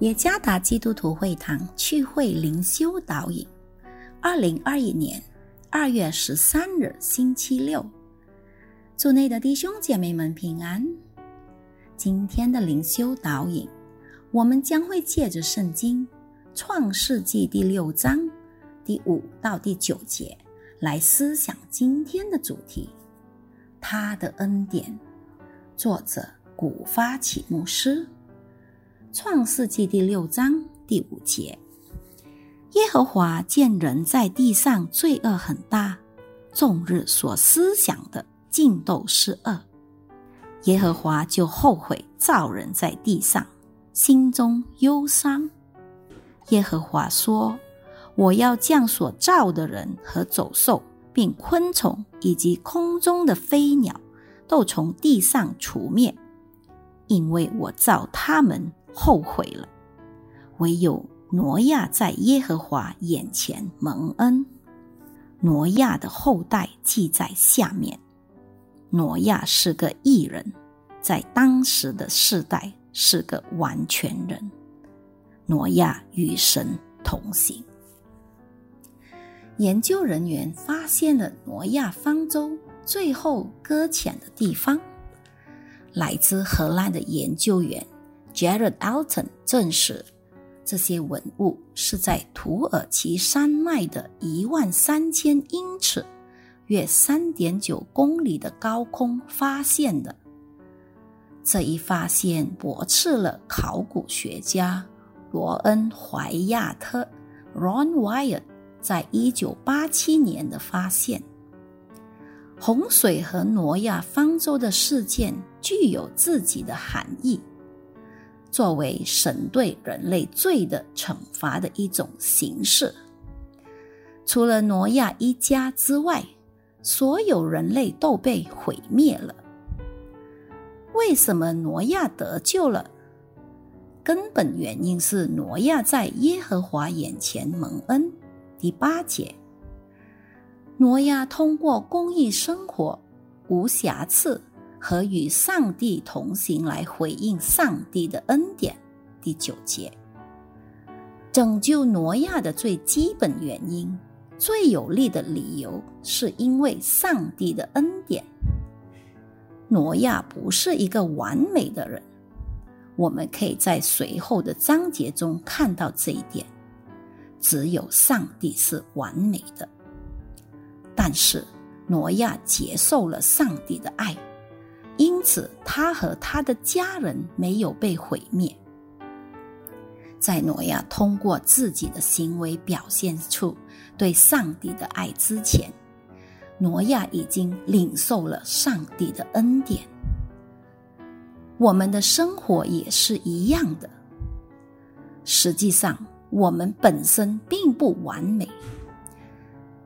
耶加达基督徒会堂聚会灵修导引，二零二一年二月十三日星期六，祝内的弟兄姐妹们平安。今天的灵修导引，我们将会借着圣经创世纪第六章第五到第九节来思想今天的主题：他的恩典。作者古发起牧师。创世纪第六章第五节：耶和华见人在地上罪恶很大，众日所思想的尽都是恶，耶和华就后悔造人在地上，心中忧伤。耶和华说：“我要将所造的人和走兽，并昆虫以及空中的飞鸟，都从地上除灭，因为我造他们。”后悔了，唯有挪亚在耶和华眼前蒙恩。挪亚的后代记在下面。挪亚是个异人，在当时的世代是个完全人。挪亚与神同行。研究人员发现了挪亚方舟最后搁浅的地方。来自荷兰的研究员。Jared Alton 证实，这些文物是在土耳其山脉的一万三千英尺（约三点九公里）的高空发现的。这一发现驳斥了考古学家罗恩·怀亚特 （Ron Wyatt） 在一九八七年的发现。洪水和挪亚方舟的事件具有自己的含义。作为神对人类罪的惩罚的一种形式，除了挪亚一家之外，所有人类都被毁灭了。为什么挪亚得救了？根本原因是挪亚在耶和华眼前蒙恩。第八节，挪亚通过公益生活，无瑕疵。和与上帝同行来回应上帝的恩典。第九节，拯救挪亚的最基本原因、最有力的理由，是因为上帝的恩典。挪亚不是一个完美的人，我们可以在随后的章节中看到这一点。只有上帝是完美的，但是挪亚接受了上帝的爱。此，他和他的家人没有被毁灭。在挪亚通过自己的行为表现出对上帝的爱之前，挪亚已经领受了上帝的恩典。我们的生活也是一样的。实际上，我们本身并不完美，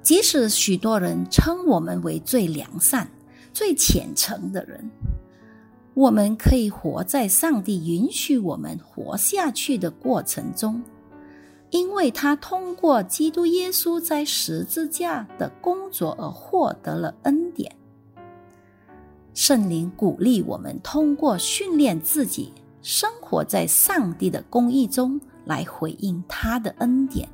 即使许多人称我们为最良善。最虔诚的人，我们可以活在上帝允许我们活下去的过程中，因为他通过基督耶稣在十字架的工作而获得了恩典。圣灵鼓励我们通过训练自己，生活在上帝的公义中，来回应他的恩典。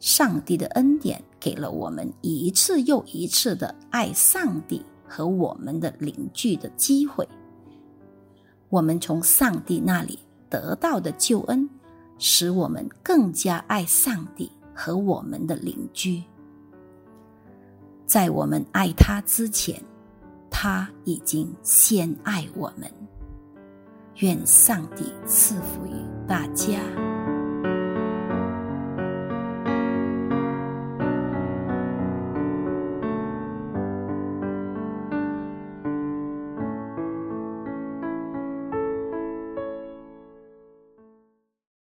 上帝的恩典给了我们一次又一次的爱上帝和我们的邻居的机会。我们从上帝那里得到的救恩，使我们更加爱上帝和我们的邻居。在我们爱他之前，他已经先爱我们。愿上帝赐福于大家。